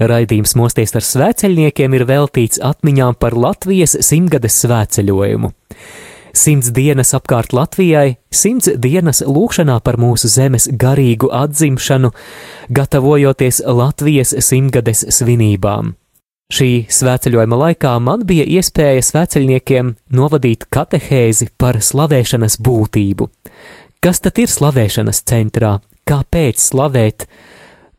Raidījums Mosties ar svētceļniekiem ir veltīts atmiņām par Latvijas simtgades svētceļojumu. Simts dienas apkārt Latvijai, simts dienas lūkšanā par mūsu zemes garīgu atzimšanu, gatavojoties Latvijas simtgades svinībām. Šī svētceļojuma laikā man bija iespēja svētceļniekiem novadīt katehēzi par slavēšanas būtību. Kas tad ir slavēšanas centrā? Kāpēc slavēt?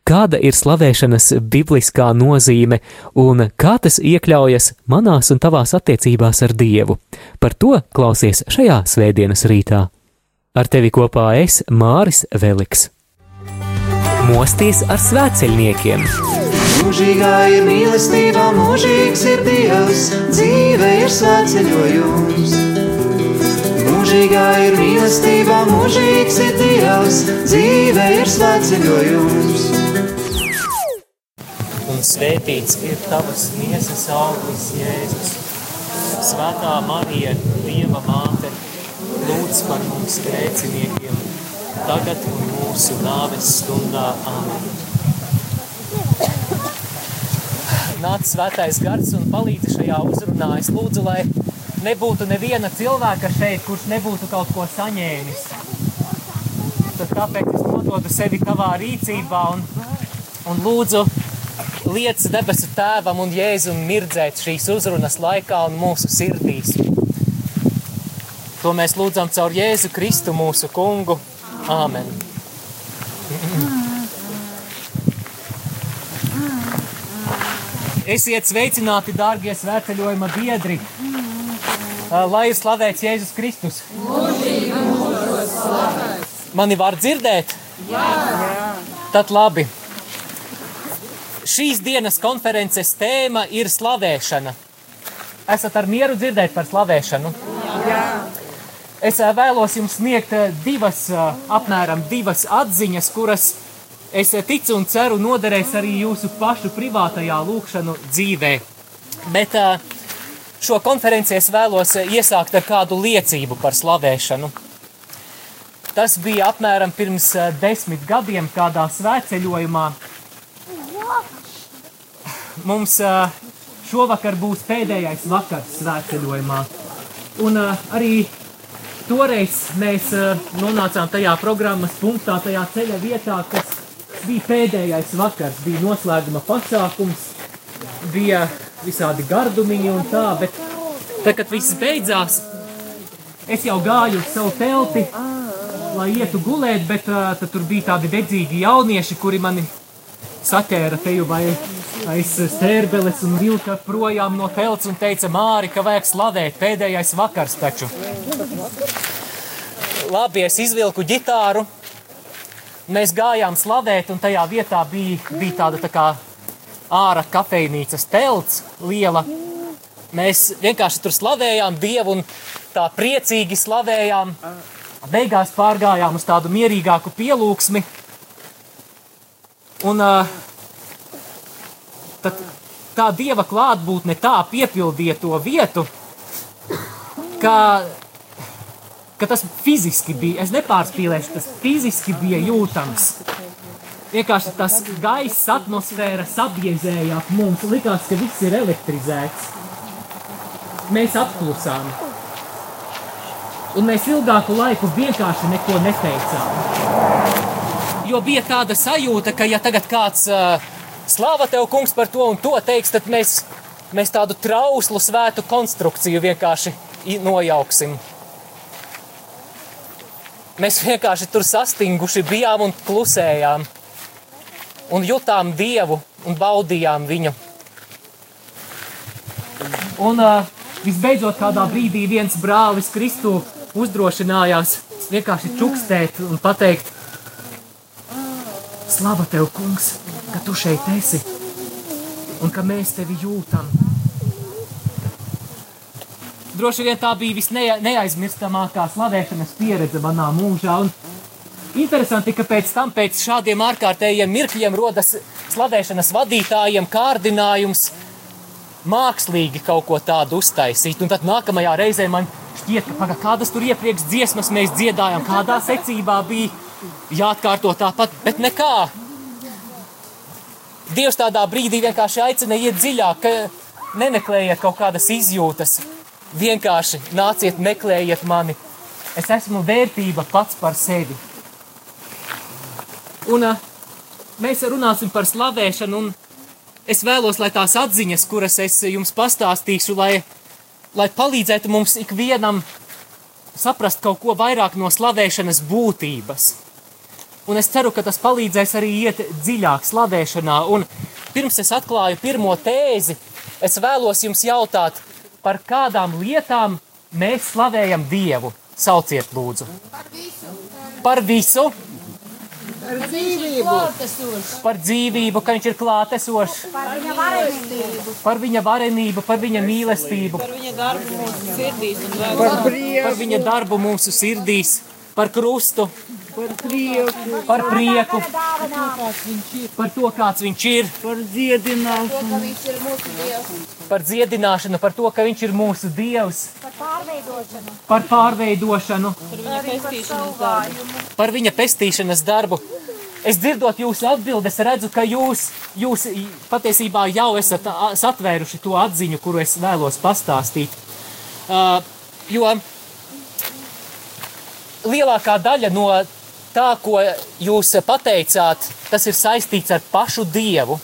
Kāda ir slavēšanas bibliskā nozīme un kā tas iekļaujas manās un tavās attiecībās ar Dievu. Par to klausies šajā svētdienas rītā. Ar tevi kopā es, Māris Veliks. Mosties ar svētceļniekiem! Mūžīgā ir mīlestība, mūžīgs ir Dievs, dzīve ir svētceļojums. Mūžīgā ir mīlestība, mūžīgs ir Dievs, dzīve ir svētceļojums un svētīts ir tavas miesas auglis, Jēzus. Svētā Marija, Dieva māte, lūdz par mums grēciniekiem, tagad un mūsu nāves stundā. Amen. Nāc svētais gars un palīdzi šajā uzrunā. Es lūdzu, lai nebūtu neviena cilvēka šeit, kurš nebūtu kaut ko saņēmis. Tad tāpēc es nododu sevi tavā rīcībā un, un lūdzu, liec debesu tēvam un jēzum mirdzēt šīs uzrunas laikā un mūsu sirdīs. To mēs lūdzam caur Jēzu Kristu mūsu kungu. Āmen. Esiet sveicināti, dārgie svētceļojuma biedri! Lai ir slavēts Jēzus Kristus! Mani var dzirdēt? Jā! Tad labi! Šīs dienas konferences tēma ir slavēšana. Esat ar mieru dzirdēt par slavēšanu? Jā. Es eh, vēlos jums sniegt eh, divas, eh, apmēram divas atziņas, kuras es ticu un ceru noderēs arī jūsu pašu privātajā lūkšanu dzīvē. Bet šo konferenci es vēlos iesākt ar kādu liecību par slavēšanu. Tas bija apmēram pirms desmit gadiem kādā svētceļojumā, mums šovakar būs pēdējais vakars svētceļojumā. Un arī toreiz mēs nonācām tajā programmas punktā, tajā ceļa vietā, kas bija pēdējais vakars, bija noslēguma pasākums, bija visādi gardumiņi un tā, bet tad, kad viss beidzās, es jau gāju uz savu telti, lai ietu gulēt, bet uh, tur bija tādi dedzīgi jaunieši, kuri mani saķēra teju vai aiz stērbeles un vilka projām no telts un teica, Māri, ka vajag slavēt pēdējais vakars taču. Labi, es izvilku ģitāru, mēs gājām slavēt, un tajā vietā bija, bija tāda tā kā ārā kafejnīcas telts liela. Mēs vienkārši tur slavējām Dievu un tā priecīgi slavējām. Beigās pārgājām uz tādu mierīgāku pielūgsmi. Un uh, tad tā dieva klātbūtne tā piepildīja to vietu, ka, ka tas fiziski bija, es nepārspīlēšu, tas fiziski bija jūtams. Vienkārši tas gaiss, atmosfēra sabiezēja ap mums, likās, ka viss ir elektrizēts. Mēs apklusām. Un mēs ilgāku laiku vienkārši neko neteicām. Jo bija tāda sajūta, ka ja tagad kāds uh, Slāva tev, kungs, par to un to teiks, tad mēs, mēs tādu trauslu svētu konstrukciju vienkārši nojauksim. Mēs vienkārši tur sastinguši bijām un klusējām, un jutām dievu un baudījām viņu. Un uh, visbeidzot, kādā brīdī viens brālis Kristu uzdrošinājās vienkārši čukstēt un pateikt: Slava tev, kungs! Ka tu šeit esi. un ka mēs tevi jūtam. Droši vien tā bija visneaizmirstamākā slavēšanas pieredze manā mūžā. Un interesanti, ka pēc tam, pēc šādiem ārkārtējiem mirkļiem, rodas slavēšanas vadītājiem kārdinājums mākslīgi kaut ko tādu uztaisīt. Un tad nākamajā reizē man šķiet, ka paga, kādas tur iepriekš dziesmas mēs dziedājām, kādā secībā bija jāatkārto tāpat, bet nekā. Dievs tādā brīdī vienkārši aicina iet dziļāk, ka nemeklējiet kaut kādas izjūtas, vienkārši nāciet, meklējiet mani. Es esmu vērtība pats par sevi. Un uh, mēs runāsim par slavēšanu, un es vēlos, lai tās atziņas, kuras es jums pastāstīšu, lai, lai palīdzētu mums ikvienam saprast kaut ko vairāk no slavēšanas būtības. Un es ceru, ka tas palīdzēs arī iet dziļāk slavēšanā. Un pirms es atklāju pirmo tēzi, es vēlos jums jautāt, par kādām lietām mēs slavējam Dievu. Sauciet, lūdzu. Par visu. Par visu. Par dzīvību. Par dzīvību, ka viņš ir klātesošs. Par viņa varenību. Par viņa varenību, par viņa mīlestību. Par viņa darbu mūsu sirdīs. Par. Par viņa darbu mūsu sirdīs, par krustu, Par prieku. par prieku, Kāds viņš ir. par to, kāds viņš ir, Par dziedināšanu. Viņš ir mūsu dievs. par dziedināšanu, par to, ka viņš ir mūsu dievs, Par pārveidošanu. par pārveidošanu. Par viņa pestīšanas darbu. par viņa pestīšanas darbu. Es dzirdot jūsu atbildes, redzu, ka jūs, jūs patiesībā jau esat satvēruši to atziņu, kuru es vēlos pastāstīt. Uh, jo lielākā daļa no tā, ko jūs pateicāt, tas ir saistīts ar pašu Dievu,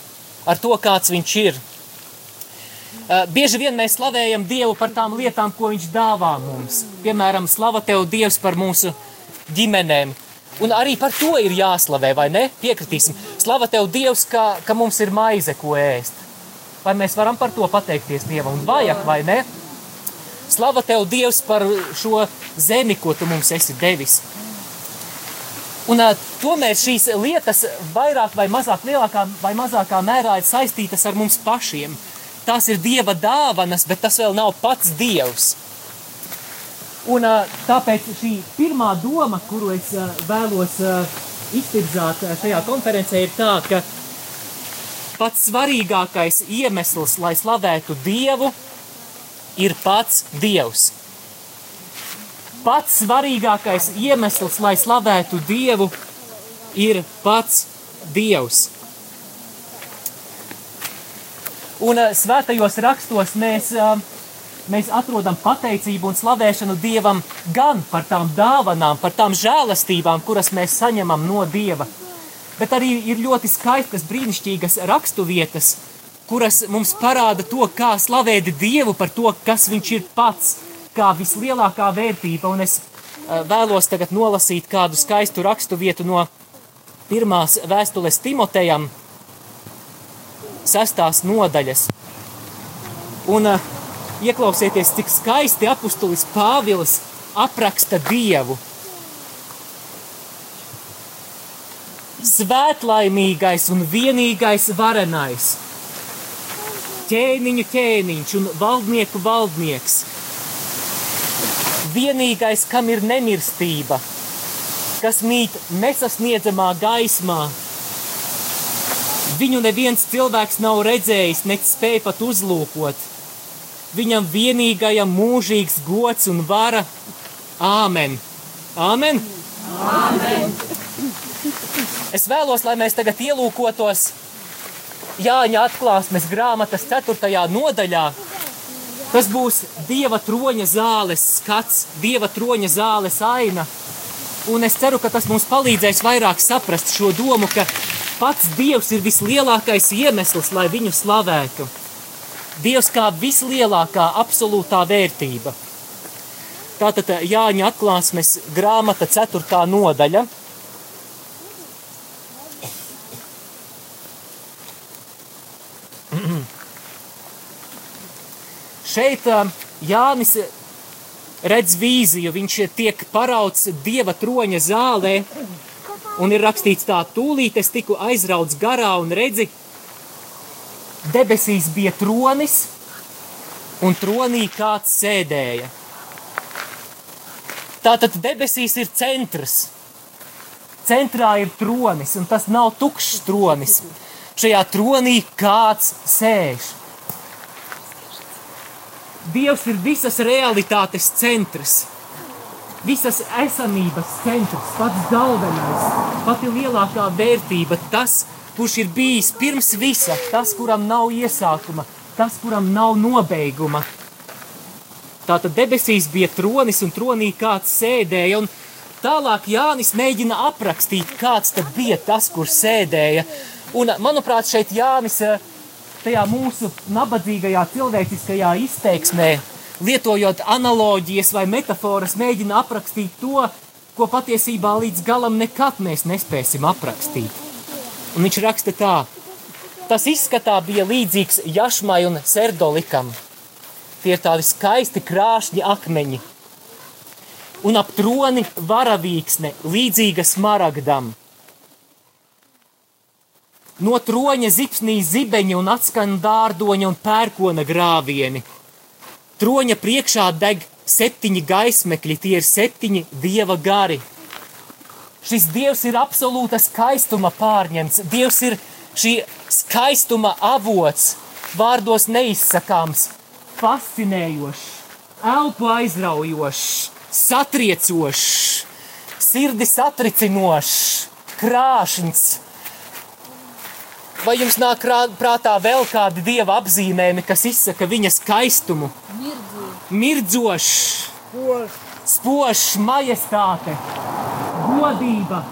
ar to, kāds viņš ir. Uh, Bieži vien mēs slavējam Dievu par tām lietām, ko Viņš dāvā mums. Piemēram, slava tev Dievs par mūsu ģimenēm. Un arī par to ir jāslavē, vai ne? Piekritīsim. Slava tev Dievs, ka, ka mums ir maize, ko ēst. Vai mēs varam par to pateikties Dievam? Un vajag, vai ne? Slava tev Dievs par šo zemi, ko tu mums esi devis. Un tomēr šīs lietas vairāk vai mazāk, lielākā vai mazākā mērā ir saistītas ar mums pašiem. Tās ir Dieva dāvanas, bet tas vēl nav pats Dievs. Un tāpēc šī pirmā doma, kuru es vēlos iztirzāt šajā konferencē, ir tā, ka pats svarīgākais iemesls, lai slavētu Dievu, ir pats Dievs. Pats svarīgākais iemesls, lai slavētu Dievu, ir pats Dievs. Un uh, svētajos rakstos mēs, uh, mēs atrodam pateicību un slavēšanu Dievam gan par tām dāvanām, par tām žēlastībām, kuras mēs saņemam no Dieva, bet arī ir ļoti skaistas, brīnišķīgas raksturvietas, kuras mums parāda to, kā slavēt Dievu par to, kas Viņš ir pats, kā vislielākā vērtība. Un es uh, vēlos tagad nolasīt kādu skaistu raksturvietu no pirmās vēstules Timotejam, sestās nodaļas. Un uh, ieklausieties, cik skaisti apustulis Pāvils apraksta Dievu. Svētlaimīgais un vienīgais varenais, ķēniņu ķēniņš un valdnieku valdnieks, vienīgais, kam ir nemirstība, kas mīt nesasniedzamā gaismā, Viņu neviens cilvēks nav redzējis, ne spēj pat uzlūkot. Viņam vienīgajam mūžīgs gods un vara. Āmen! Āmen! Āmen. Es vēlos, lai mēs tagad ielūkotos Jāņa atklāsmes grāmatas 4. nodaļā. Tas būs Dieva troņa zāles skats, Dieva troņa zāles aina. Un es ceru, ka tas mums palīdzēs vairāk saprast šo domu, ka pats Dievs ir vislielākais iemesls, lai viņu slavētu. Dievs kā vislielākā absolūtā vērtība. Tātad Jāņa atklāsmes grāmata 4. nodaļa. Šeit um, Jānis redz vīziju, viņš tiek parauts dieva troņa zālē, un ir rakstīts tā, tūlīt es tiku aizrauts garā un redzi, debesīs bija tronis, un tronī kāds sēdēja. Tātad debesīs ir centrs. Centrā ir tronis, un tas nav tukšs tronis. Šajā tronī kāds sēž. Dievs ir visas realitātes centrs, visas esamības centrs, pats galvenais, pati lielākā vērtība, tas, kurš ir bijis pirms visa, tas, kuram nav iesākuma, tas, kuram nav nobeiguma. Tātad debesīs bija tronis un tronī kāds sēdēja, un tālāk Jānis mēģina aprakstīt, kāds tad bija tas, kurš sēdēja. Un, manuprāt, šeit Jānis eh, tajā mūsu nabadzīgajā cilvēciskajā izteiksmē, lietojot analoģijas vai metafāras, mēģina aprakstīt to, ko patiesībā līdz galam nekad mēs nespēsim aprakstīt. Un viņš raksta tā: Tas izskatā bija līdzīgs jašmai un serdolikam. Tie ir tādi skaisti krāšņi akmeņi. Un ap troni varavīksne līdzīga smaragdam. No troņa zipsnī zibeņi un atskan dārdoņa un pērkona grāvieni. Troņa priekšā deg septiņi gaismekļi, tie ir septiņi dieva gari. Šis dievs ir absolūta skaistuma pārņemts. Dievs ir šī skaistuma avots, vārdos neizsakāms, fascinējošs, elpu aizraujošs, satriecošs, sirdi satricinošs, krāšņs Vai jums nāk prātā vēl kādi dieva apzīmējumi, kas izsaka viņa skaistumu? Mirdzošs, spožs, majestāte, godība.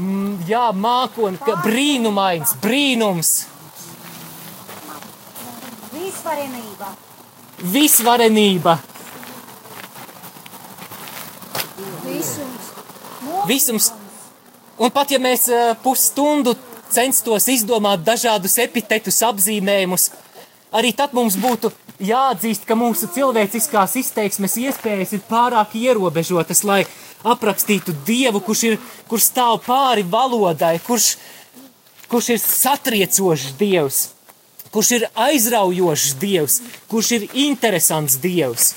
Mm, Jā, mākslinieks, brīnumains, brīnums, Visvarenība. visvarenība, Visums. visums. Un pat ja mēs eh, pusstundu censtos izdomāt dažādus epitetus, apzīmējumus, arī tad mums būtu jāatzīst, ka mūsu cilvēciskās izteiksmes iespējas ir pārāk ierobežotas, lai aprakstītu dievu, kurš, ir, kurš stāv pāri valodai, kurš, kurš ir satriecošs dievs, kurš ir aizraujošs dievs, kurš ir interesants dievs.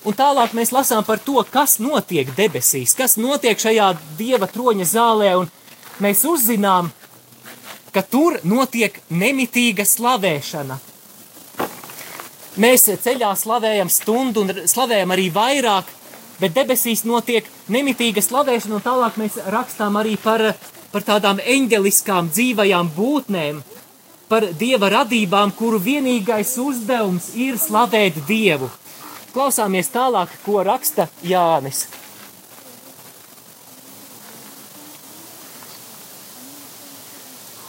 Un tālāk mēs lasām par to, kas notiek debesīs, kas notiek šajā dieva troņa zālē, mēs uzzinām, ka tur notiek nemitīga slavēšana. Mēs ceļā slavējam stundu un slavējam arī vairāk, bet debesīs notiek nemitīga slavēšana, un tālāk mēs rakstām arī par, par tādām eņģeliskām dzīvajām būtnēm, par dieva radībām, kuru vienīgais uzdevums ir slavēt dievu. Klausāmies tālāk, ko raksta Jānis.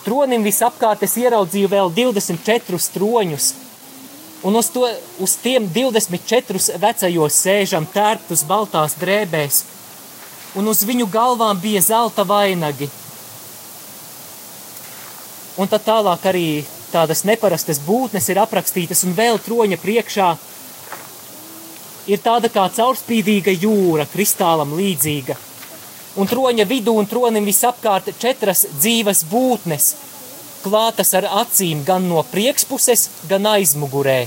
Tronim visapkārt es ieraudzīju vēl 24 troņus, un uz, to, uz tiem 24 vecajos sēžam tērptus baltās drēbēs, un uz viņu galvām bija zelta vainagi. Un tad tālāk arī tādas neparastas būtnes ir aprakstītas, un vēl troņa priekšā ir tāda kā caurspīdīga jūra, kristālam līdzīga. Un troņa vidū un tronim visapkārt četras dzīves būtnes, klātas ar acīm gan no priekšpuses, gan aizmugurē.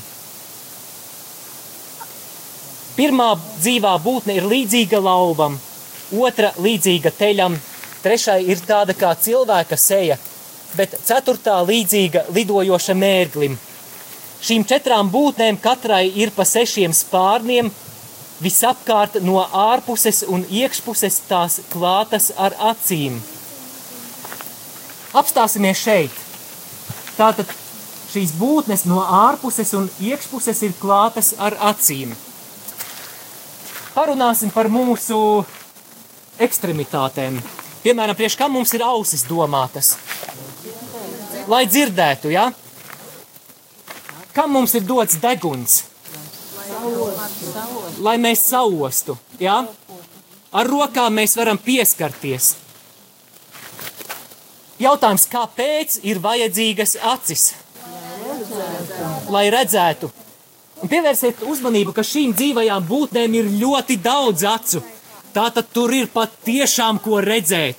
Pirmā dzīvā būtne ir līdzīga lauvam, otra līdzīga teļam, trešai ir tāda kā cilvēka seja, bet ceturtā līdzīga lidojoša mērglim. Šīm četrām būtnēm katrai ir pa sešiem spārniem, visapkārt no ārpuses un iekšpuses tās klātas ar acīm. Apstāsimies šeit. Tātad šīs būtnes no ārpuses un iekšpuses ir klātas ar acīm. Parunāsim par mūsu ekstremitātēm. Piemēram, priekš kam mums ir ausis domātas? Lai dzirdētu, ja? Kam mums ir dots deguns? Lai mēs saustu, ja? Ar rokām mēs varam pieskarties. Jautājums, kāpēc ir vajadzīgas acis? Lai redzētu. Un pievērsiet uzmanību, ka šīm dzīvajām būtnēm ir ļoti daudz acu. Tātad tur ir pat tiešām ko redzēt.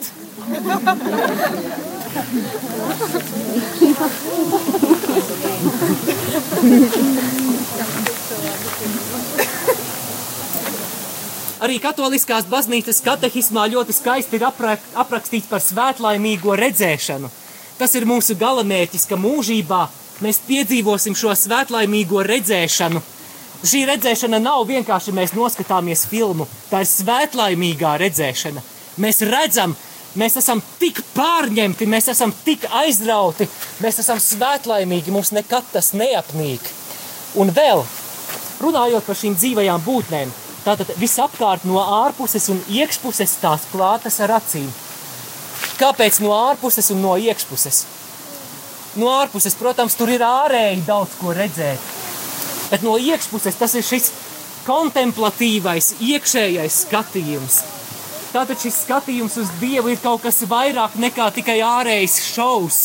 Arī katoliskās baznīcas katehismā ļoti skaisti ir aprak aprakstīts par svētlaimīgo redzēšanu. Tas ir mūsu galamērķis, ka mūžībā mēs piedzīvosim šo svētlaimīgo redzēšanu. Šī redzēšana nav vienkārši mēs noskatāmies filmu, tā ir svētlaimīgā redzēšana. Mēs redzam, mēs esam tik pārņemti, mēs esam tik aizrauti, mēs esam svētlaimīgi, mums nekad tas neapnīk. Un vēl, runājot par šīm dzīvajām būtnēm, tātad visapkārt no ārpuses un iekšpuses tās klātas ar acīm. Kāpēc no ārpuses un no iekšpuses? No ārpuses, protams, tur ir ārēji daudz ko redzēt, bet no iekšpuses tas ir šis kontemplatīvais, iekšējais skatījums. Tātad šis skatījums uz Dievu ir kaut kas vairāk nekā tikai ārējais šovs.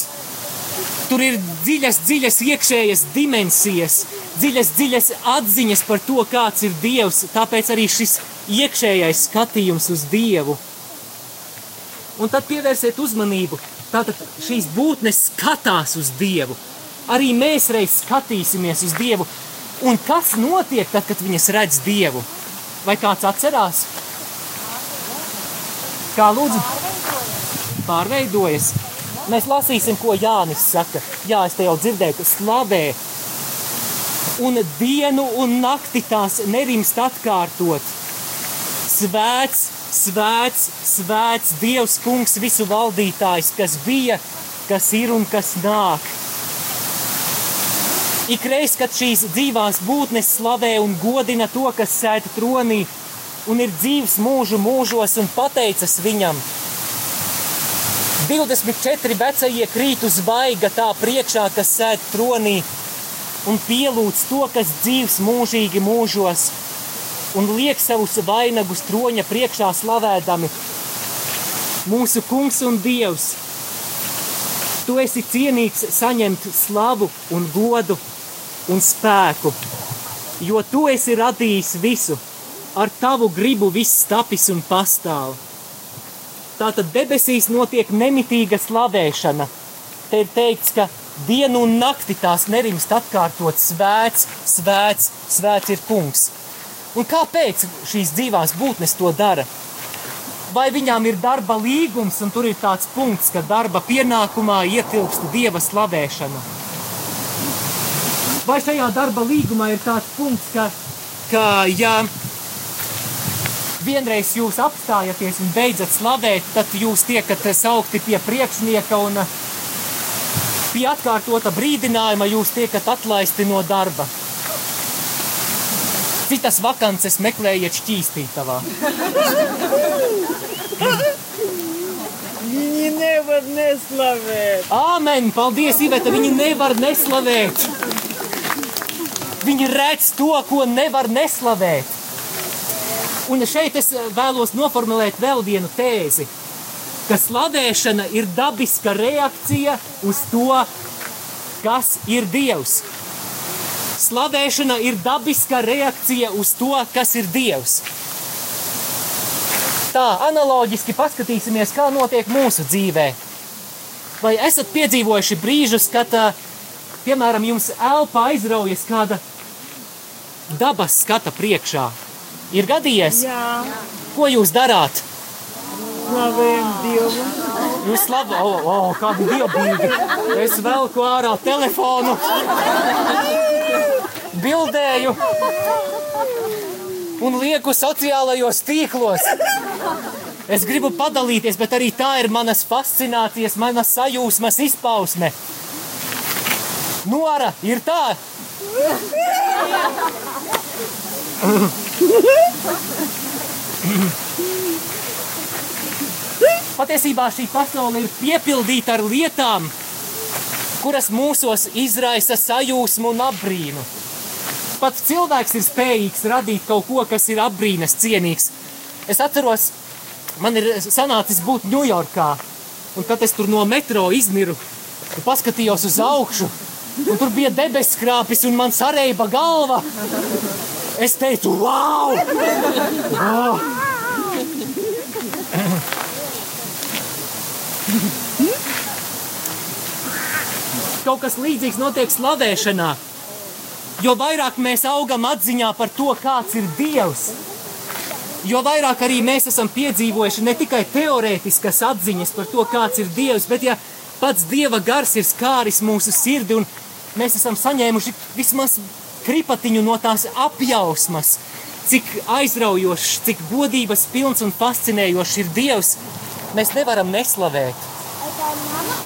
Tur ir dziļas, dziļas iekšējas dimensijas, dziļas, dziļas atziņas par to, kāds ir Dievs. Tāpēc arī šis iekšējais skatījums uz Dievu. Un tad pievērsiet uzmanību. Tātad šīs būtnes skatās uz Dievu. Arī mēs reiz skatīsimies uz Dievu. Un kas notiek tad, kad viņas redz Dievu? Vai kāds atcerās? Kā lūdzu? Pārveidojas. Mēs lasīsim, ko Jānis saka. Jā, es te jau dzirdēju, ka slavē. Un dienu un nakti tās nerimst atkārtot. Svēts, svēts, svēts Dievs, kungs, visu valdītājs, kas bija, kas ir un kas nāk. Ikreiz, kad šīs dzīvās būtnes slavē un godina to, kas sēž tronī un ir dzīves mūžu mūžos un pateicas viņam, 24 vecie krīt uz vaiga tā priekšā, kas sēž tronī un pielūdz to, kas dzīves mūžīgi mūžos, un liek savus vainagus troņa priekšā slavēdami. Mūsu kungs un dievs, tu esi cienīgs saņemt slavu un godu un spēku, jo tu esi radījis visu, ar tavu gribu viss tapis un pastāv. Tātad debesīs notiek nemitīga slavēšana. Te ir teikts, ka dienu un nakti tās nerimst atkārtot svēts, svēts, svēts ir kungs. Un kāpēc šīs dzīvās būtnes to dara? Vai viņām ir darba līgums, un tur ir tāds punkts, ka darba pienākumā ietilpst dieva slavēšana? Vai šajā darba līgumā ir tāds punkts, ka, ka ja vienreiz jūs apstājaties un beidzat slavēt, tad jūs tiekat saukti pie priekšnieka un pie atkārtota brīdinājuma jūs tiekat atlaisti no darba. Citas vakances meklējiet šķīstītavā. Viņi nevar neslavēt. Āmen! Paldies, Iveta! Viņi nevar neslavēt! Viņi redz to, ko nevar neslavēt. Un šeit es vēlos noformulēt vēl vienu tēzi, ka slavēšana ir dabiska reakcija uz to, kas ir Dievs. Slavēšana ir dabiska reakcija uz to, kas ir Dievs. Tā analoģiski paskatīsimies, kā notiek mūsu dzīvē. Vai esat piedzīvojuši brīžus, kad, piemēram, jums elpa aizraujas kāda dabas skata priekšā? Ir gadījies? Jā, Ko jūs darāt? slavējam Dievu. Jūs slavējat, oh, oh, kādi dievbijīgi. Es velku ārā telefonu, bildēju un lieku sociālajos tīklos. Es gribu padalīties, bet arī tā ir manas fascinācijas, manas sajūsmas izpausme. Nora, ir tā! Patiesībā šī pasaule ir piepildīta ar lietām, kuras mūsos izraisa sajūsmu un apbrīnu. Pats cilvēks ir spējīgs radīt kaut ko, kas ir apbrīnas cienīgs. Es atceros, man ir sanācis būt Ņujorkā, un kad es tur no metro izniru, paskatījos uz augšu, un tur bija debeskrāpis, un man sarēja galva. Es teicu, wow! wow! kaut kas līdzīgs notiek slavēšanā. Jo vairāk mēs augam atziņā par to, kāds ir Dievs, jo vairāk arī mēs esam piedzīvojuši ne tikai teorētiskas atziņas par to, kāds ir Dievs, bet ja pats Dieva gars ir skāris mūsu sirdi un mēs esam saņēmuši vismaz kripatiņu no tās apjausmas, cik aizraujošs, cik godības pilns un fascinējošs ir Dievs, mēs nevaram neslavēt.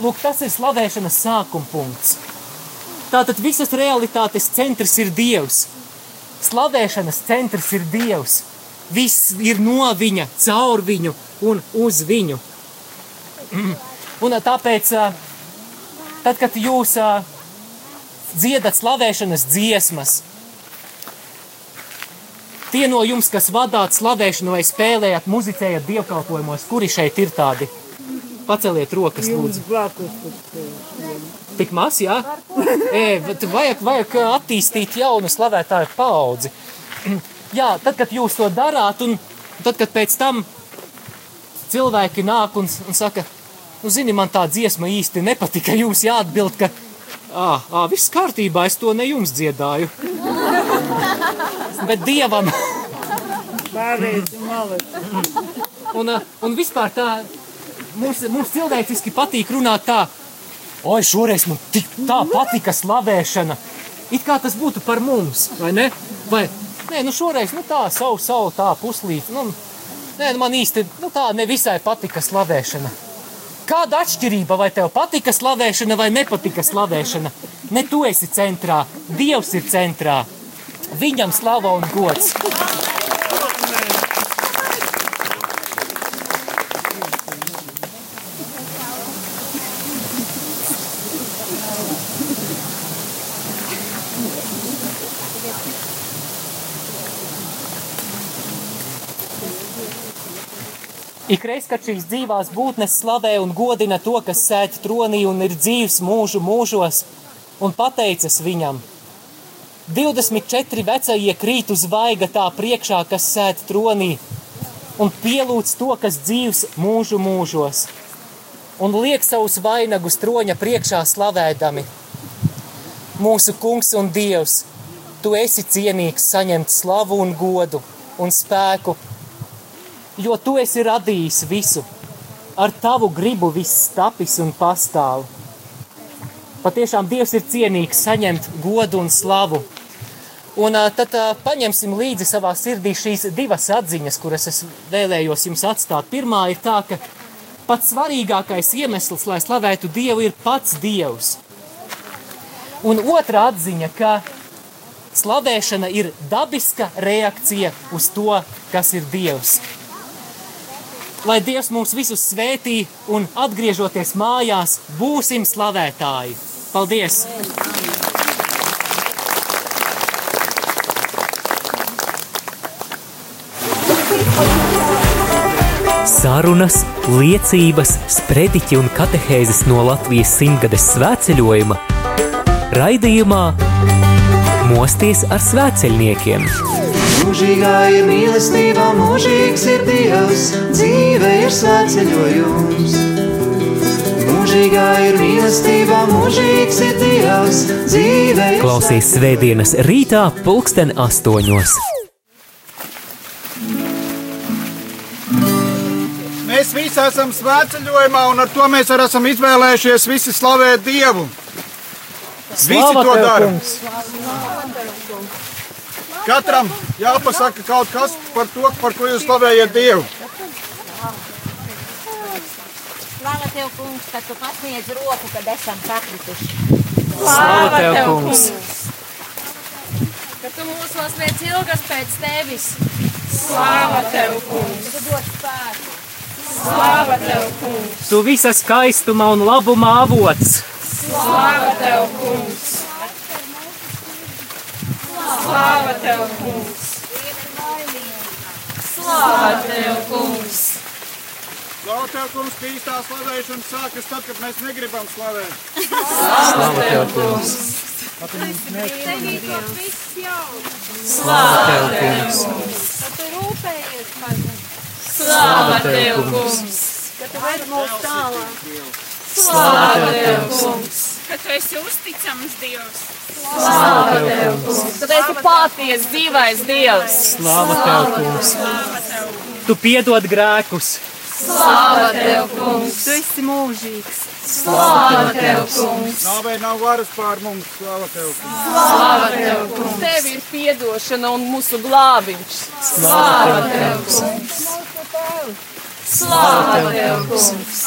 Lūk, tas ir slavēšanas sākuma punkts. Tātad visas realitātes centrs ir Dievs. Slavēšanas centrs ir Dievs. Viss ir no viņa, caur viņu un uz viņu. Un tāpēc, tad, kad jūs dziedat slavēšanas dziesmas, tie no jums, kas vadāt slavēšanu vai spēlējat, muzicējat dievkalpojumos, kuri šeit ir tādi? Paceliet rokas, Jums lūdzu. Tik maz, jā? E, vajag, vajag attīstīt jaunu slavētāju paudzi. Jā, tad, kad jūs to darāt, un tad, kad pēc tam cilvēki nāk un, un saka, nu, zini, man tā dziesma īsti nepatika, jūs jāatbild, ka, ā, ā, viss kārtībā, es to ne jums dziedāju. Bet dievam, un, un vispār tā, mums, mums cilvēciski patīk runāt tā, oi, šoreiz man tik tā patika slavēšana. It kā tas būtu par mums, vai ne? Vai, nē, nu šoreiz, nu tā, savu, savu tā puslīt, nu, nē, nu man īsti, nu tā nevisai patika slavēšana. Kāda atšķirība, vai tev patika slavēšana vai nepatika slavēšana? Ne tu esi centrā, Dievs ir centrā. Viņam slava un gods. Ikreiz, kad šīs dzīvās būtnes slavē un godina to, kas sēž tronī un ir dzīves mūžu mūžos, un pateicas viņam, 24 vecie krīt uz vaiga tā priekšā, kas sēž tronī, un pielūdz to, kas dzīves mūžu mūžos, un liek savus vainagus troņa priekšā slavēdami. Mūsu kungs un dievs, tu esi cienīgs saņemt slavu un godu un spēku jo tu esi radījis visu. Ar tavu gribu viss tapis un pastāv. Patiešām Dievs ir cienīgs saņemt godu un slavu. Un tad paņemsim līdzi savā sirdī šīs divas atziņas, kuras es vēlējos jums atstāt. Pirmā ir tā, ka pats svarīgākais iemesls, lai slavētu Dievu, ir pats Dievs. Un otrā atziņa, ka slavēšana ir dabiska reakcija uz to, kas ir Dievs lai Dievs mūs visus svētī un atgriežoties mājās, būsim slavētāji. Paldies! Sarunas, liecības, sprediķi un katehēzes no Latvijas simtgades svētceļojuma raidījumā Mosties ar svētceļniekiem. Mūžīgā ir mīlestība, mūžīgs ir Dievs, dzīve ir svētceļojums. Mūžīgā ir mīlestība, mūžīgs ir Dievs, dzīve ir Klausies svētdienas rītā, pulksten astoņos. Mēs visi esam svētceļojumā, un ar to mēs arī esam izvēlējušies visi slavēt Dievu. Visi to dara. Katram jāpasaka kaut kas par to, par ko jūs slavējat Dievu. Slava tev, kungs, ka tu pasniedz roku, kad esam sakrituši. Slava tev, kungs! ka tu mūs lasniec ilgas pēc tevis. Slāva tev, kungs! Tu dod spēku. Slāva tev, kungs! Tu visa skaistuma un labuma avots! Slāva tev, kungs! Slāva tev, kungs! Slāva tev, kungs! Slavu tev, kungs, ka īstā slavēšana sākas tad, kad mēs negribam slavēt. Slava tev, kungs! Slava tev, kungs! Ka tu rūpējies par mums! Slāva tev, kungs! Ka tu ved mūs tālāk. Slāva tev, kungs! ka tu esi uzticams Dievs. Tu esi patiesa dzīvais Dievs. Slāva tev, kungs! Tu piedod grēkus! Slāva tev, kungs! Tu esi mūžīgs. Slāva tev, kungs! Nāvei nav varas pār mums, slava tev. kungs. Slāva tev, kungs! Tev ir piedošana un mūsu glābiņš. Slāva tev, kungs! Slāva tev, kungs!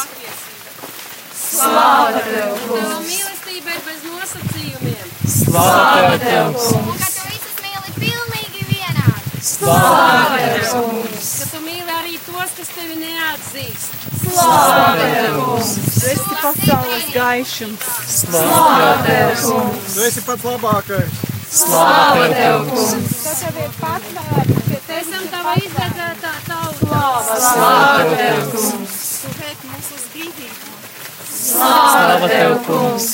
Slāva tev, kungs! Mīlestība ir bez nosacījumiem. Slāva tev, kungs! Un ka tu visus mīli pilnīgi vienādi. Slāva tev, kungs! Ka tu mīli arī tos, kas tevi neatzīst. Slāva tev, kungs! Tu esi pasaules gaišums. Slāva tev, kungs! Tu esi pats labākais. Slāva tev, kungs! Tas jau ir patvērts. Esam tava izvedzētā tauta. Slāva tev, kungs! Tu vēk mūs uz dzīvību. Slāva tev, kungs!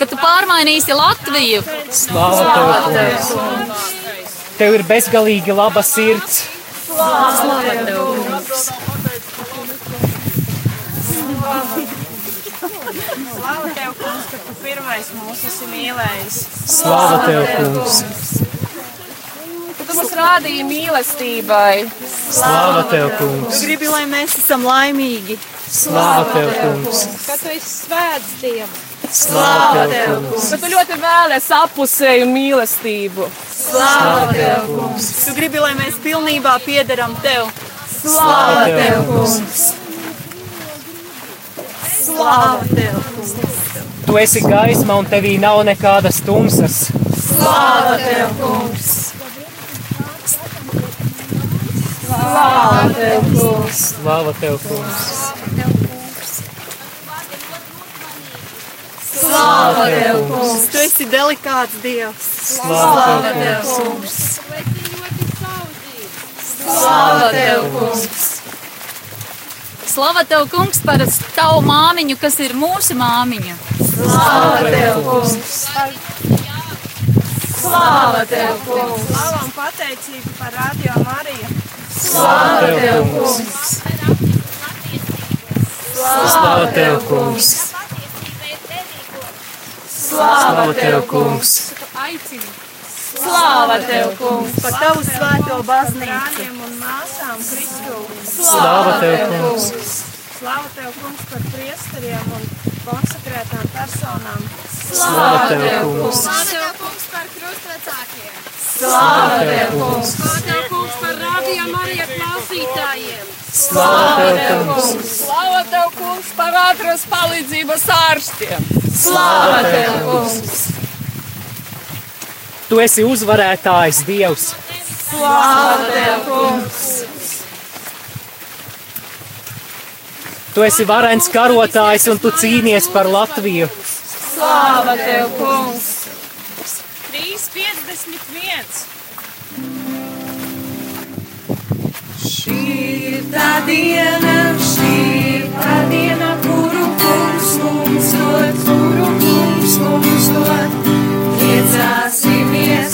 Ka tu pārmainīsi Latviju. Slāva tev, kungs! Tev ir bezgalīgi laba sirds! Slāva tev, kungs! Slāva tev, kungs, ka tu pirmais mūs esi mīlējis. Slāva tev, kungs! Ka tu mums rādīji mīlestībai. Slāva tev, kungs! Gribi, lai mēs esam laimīgi. Slāva tev, kungs! Ka tu esi svēts Dievs. Slāva tev, kungs! Bet tu ļoti vēlēs apusēju mīlestību. Slāva tev, kungs! Tu gribi, lai mēs pilnībā piederam tev. Slāva tev, kungs! Slāva tev! Tu esi gaisma un tevī nav nekādas tumsas! Slāva tev, kungs! Slāva tev, kungs! Slāva tev, kungs! Slāva tev, kungs! Tu esi delikāts Dievs. Slāva tev, kungs! kungs! Tu esi ļoti saudzīgs. Slāva tev, kungs! Slava tev, kungs, par tavu māmiņu, kas ir mūsu māmiņa. Slāva tev, kungs! Slāva tev, kungs! Slāva un pateicība par radio Mariju. Slāva tev, kungs! Slāva tev, kungs! Slāva tev, kungs! Slāva tev, kungs! Par tavu svēto baznīcu. Brāļiem un māsām Kristu. Slāva tev, kungs! Slāva tev, kungs, par priesteriem un konsekrētām personām. Slāva tev, kungs! Slāva tev, kungs, par krustvecākiem. Slāva tev, kungs! Slāva tev, kungs, par radio Marija klausītājiem. Slāva tev, kungs! Slāva tev, kungs, par ātras palīdzības ārstiem! Slāva tev, kungs! Tu esi uzvarētājs Dievs! Slāva tev, kungs! Tu esi varens karotājs un tu cīnies par Latviju! Slāva tev, kungs! 3,51. Šī ir tā diena, šī ir tā diena, kuru kungs mums dod, kuru kungs mums dod. Priecāsimies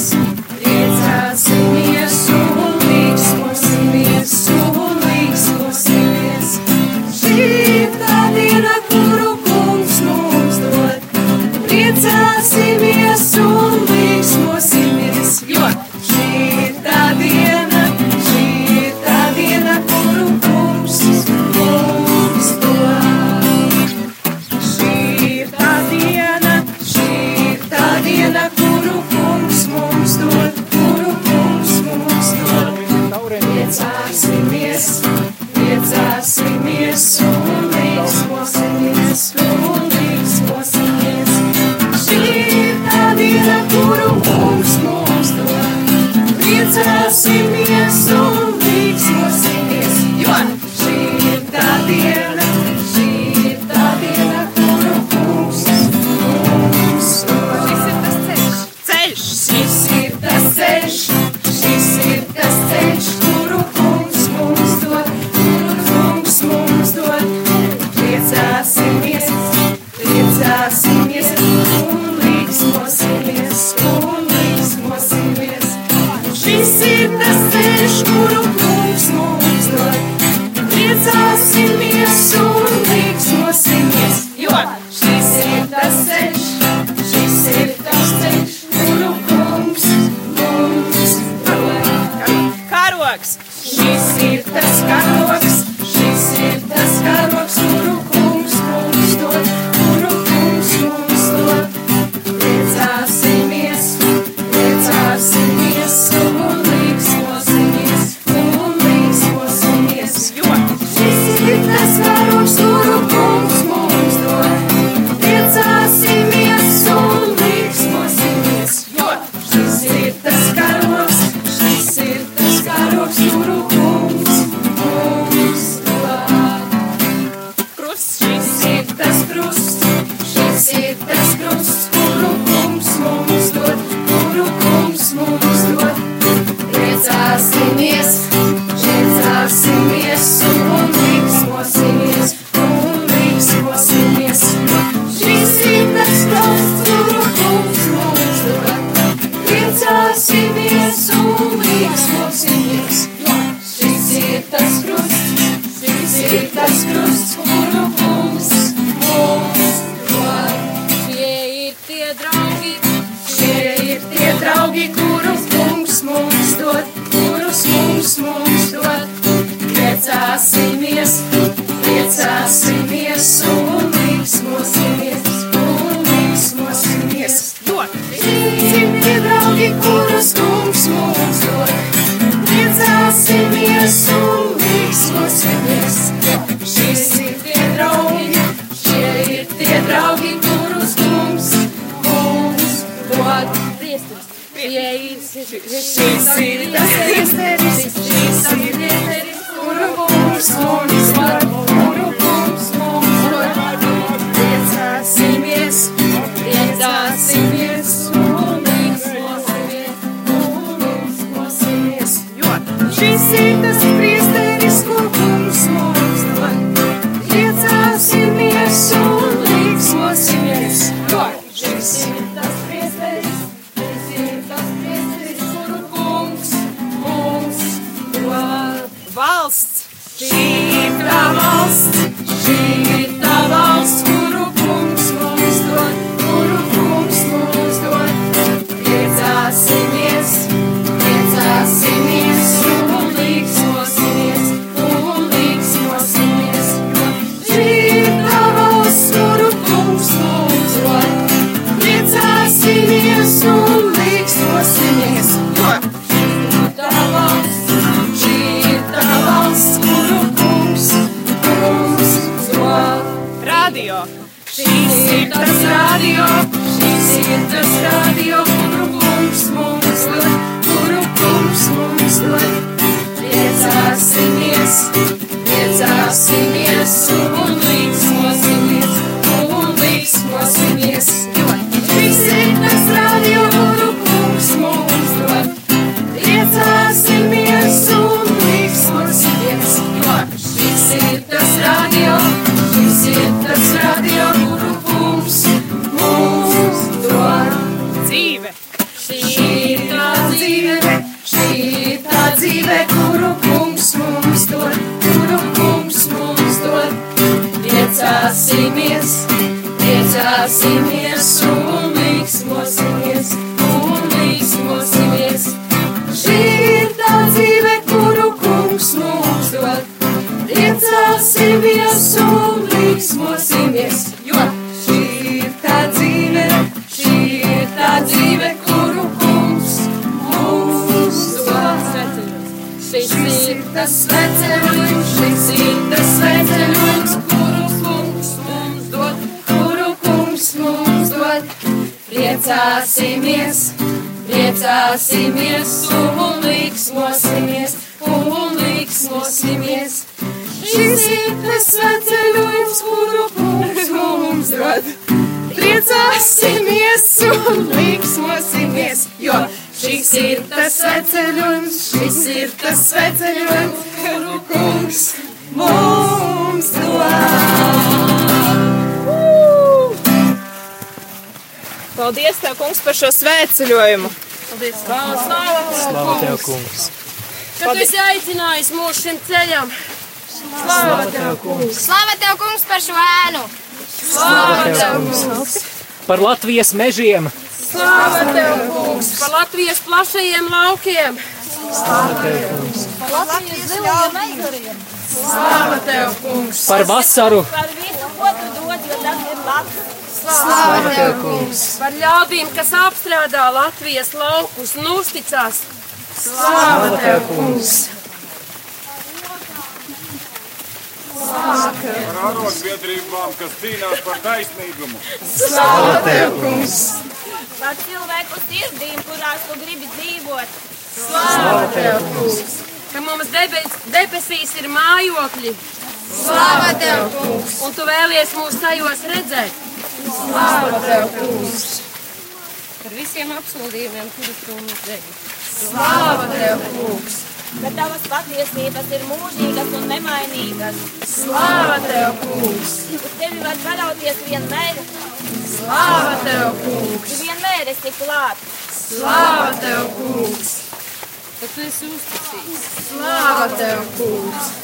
Šis ir tie draugi, šie ir tie draugi, kurus kungs, kungs dod. Šis ir tas iesteris, šis ir iesteris, kuru kungs un priecāsimies un līgsmosimies, un līgsmosimies. Šis ir tas sveceļojums, kuru kungs mums dod. Priecāsimies un līgsmosimies, jo šis ir tas sveceļojums, šis ir tas sveceļojums, kuru kungs mums dod. Paldies, Tev, kungs, par šo svētceļojumu! Paldies, Slāva Tev, kungs! Ka tu esi aicinājis mūs šim ceļam. Slāva tev, kungs! Slava tev, kungs, par šo ēnu! Slāva tev, kungs! Par Latvijas mežiem! Slāva tev, kungs! Par Latvijas plašajiem laukiem. Latvijas zilajiem ezeriem. Slāva tev, kungs! Par vasaru! Par visu, ko tu dod, jo tas ir labs. Slāva tev, kungs! Par ļaudīm, kas apstrādā Latvijas laukus un uzticās. Slāva tev, kungs! Par arotbiedrībām, kas cīnās par taisnīgumu. Slāva tev, kungs! Par cilvēku sirdīm, kurās tu gribi dzīvot. Slāva tev, kungs! Ka mums debes, debesīs ir mājokļi, Slāva tev, kungs! un tu vēlies mūs tajos redzēt. Slāva tev, kungs! Par visiem apsolījumiem, kurus tu mums devi. Slāva tev, kungs! Ka tavas patiesības ir mūžīgas un nemainīgas. Slāva tev, kungs! Uz tevi var paļauties vienmēr. Slāva tev, kungs! Tu vienmēr esi klāt. Slāva tev, kungs! Ka tu esi uzticīgs. Slāva tev, kungs!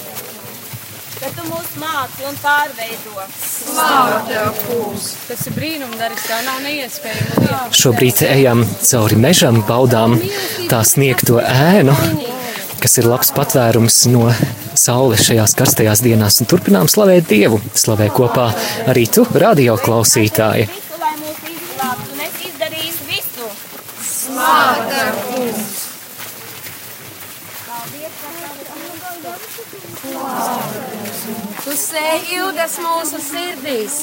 Ka tu mūs māci un pārveido. Slāva tev, kungs! Tas ir brīnumdaris, tā nav neiespējama. Šobrīd ejam cauri mežam, baudām tā sniegto ēnu, kas ir labs patvērums no saules šajās karstajās dienās, un turpinām slavēt Dievu. Slavē kopā arī tu, radio klausītāji. Visu, lai mūs izglābtu, un es izdarīšu visu. Slāva tev, kungs! Tu sēji ilgas mūsu sirdīs.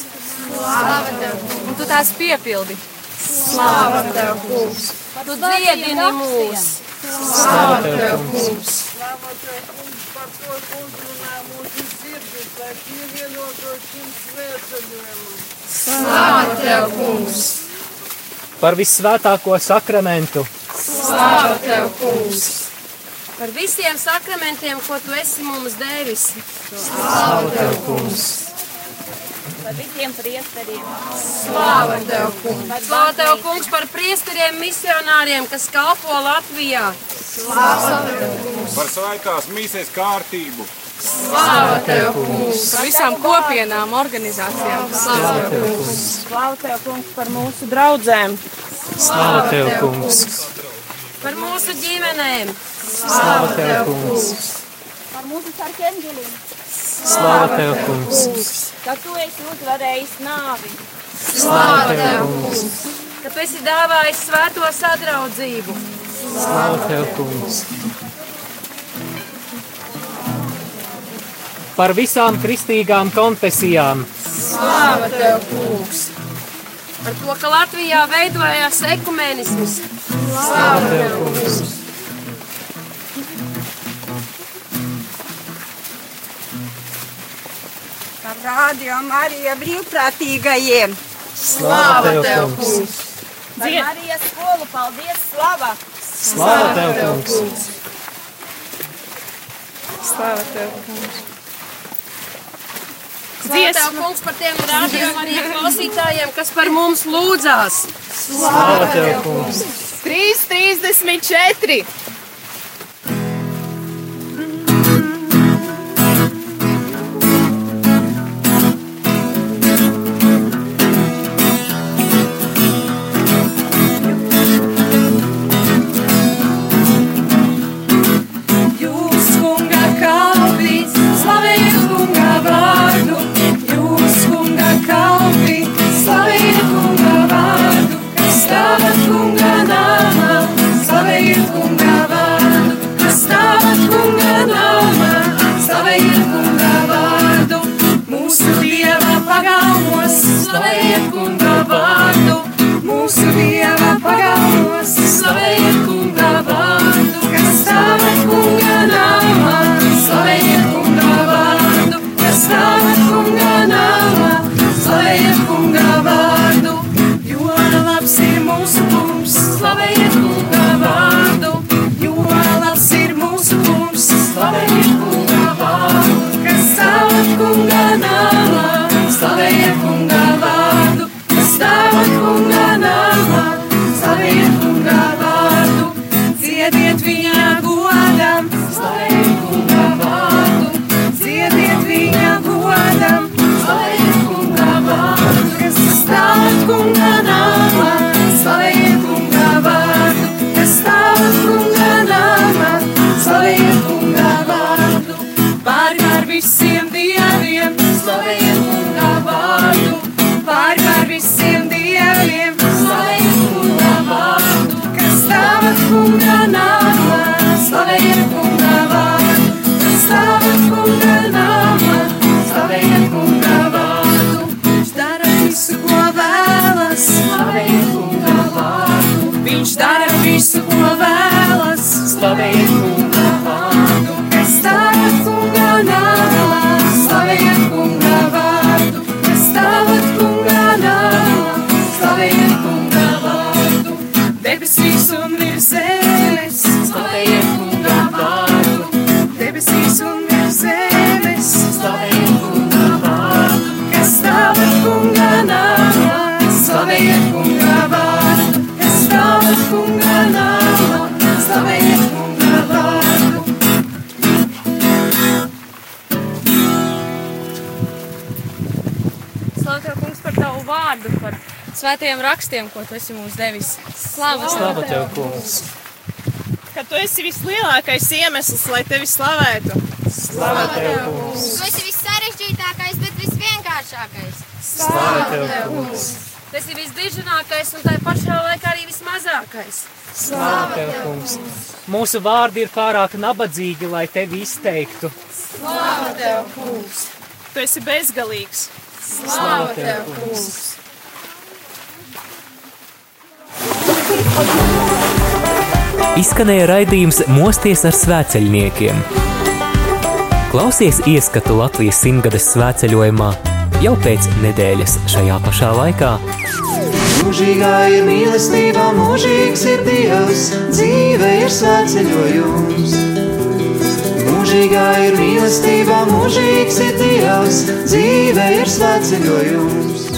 Un tu tās piepildi. Slāva tev, kungs! Tu dziedini mūs. Slāva tev, kungs! Slava tev, kungs, par to, uzrunā mūsu sirdis, lai pievienotos šim svētceļojumam. Slāva tev, kungs! Par vissvētāko sakramentu, Slāva tev, kungs! Par visiem sakramentiem, ko tu esi mums devis. slāva tev, kungs! Par visiem priesteriem. Slāva tev, kungs! Slāva tev, kungs, par priesteriem misionāriem, kas kalpo Latvijā. Slāva tev, kungs! Par svētās mīsēs kārtību. Slāva tev, kungs! Par visām kopienām, organizācijām. Slāva tev, kungs! Slāva tev, kungs, par mūsu draudzēm. Slāva tev, kungs! Par mūsu ģimenēm. Slāva tev, kungs! Par mūsu sarkanģeļiem. Slāva tev, kungs! Ka tu esi uzvarējis nāvi. Slāva tev, kungs! Ka tu esi dāvājis svēto sadraudzību. Slāva tev, kungs! Par visām kristīgām konfesijām, Slāva tev, kungs! Par to, ka Latvijā veidojās ekumenisms. slāva tev, kungs! Ar radio Marija brīvprātīgajiem. Slāva tev, tev, kungs! Par Marijas skolu paldies, slava! Slāva tev, kungs! Slāva tev, kungs! Dziesmu kungs par tiem rādījumiem, klausītājiem, kas par mums lūdzās. Slāva tev, kungs! 3, 34! Svētajiem rakstiem, ko tu esi mums devis. Slāva Slāva tev, kungs! Ka tu esi vislielākais iemesls, lai tevi slavētu. Slāva tev, kungs! Tu esi vissarežģītākais, bet visvienkāršākais. Slāva tev, kungs! Tas ir visdiženākais un tā pašā laikā arī vismazākais. Slāva tev, kungs! Mūsu vārdi ir pārāk nabadzīgi, lai tevi izteiktu. Tu esi bezgalīgs. Slāva tev, kungs! Izskanēja raidījums Mosties ar svēceļniekiem. Klausies ieskatu Latvijas simtgades svētceļojumā jau pēc nedēļas šajā pašā laikā. Mūžīgā ir mīlestība, mūžīgs ir Dievs, dzīve ir svētceļojums. Mūžīgā ir mīlestība, mūžīgs ir Dievs, dzīve ir svētceļojums.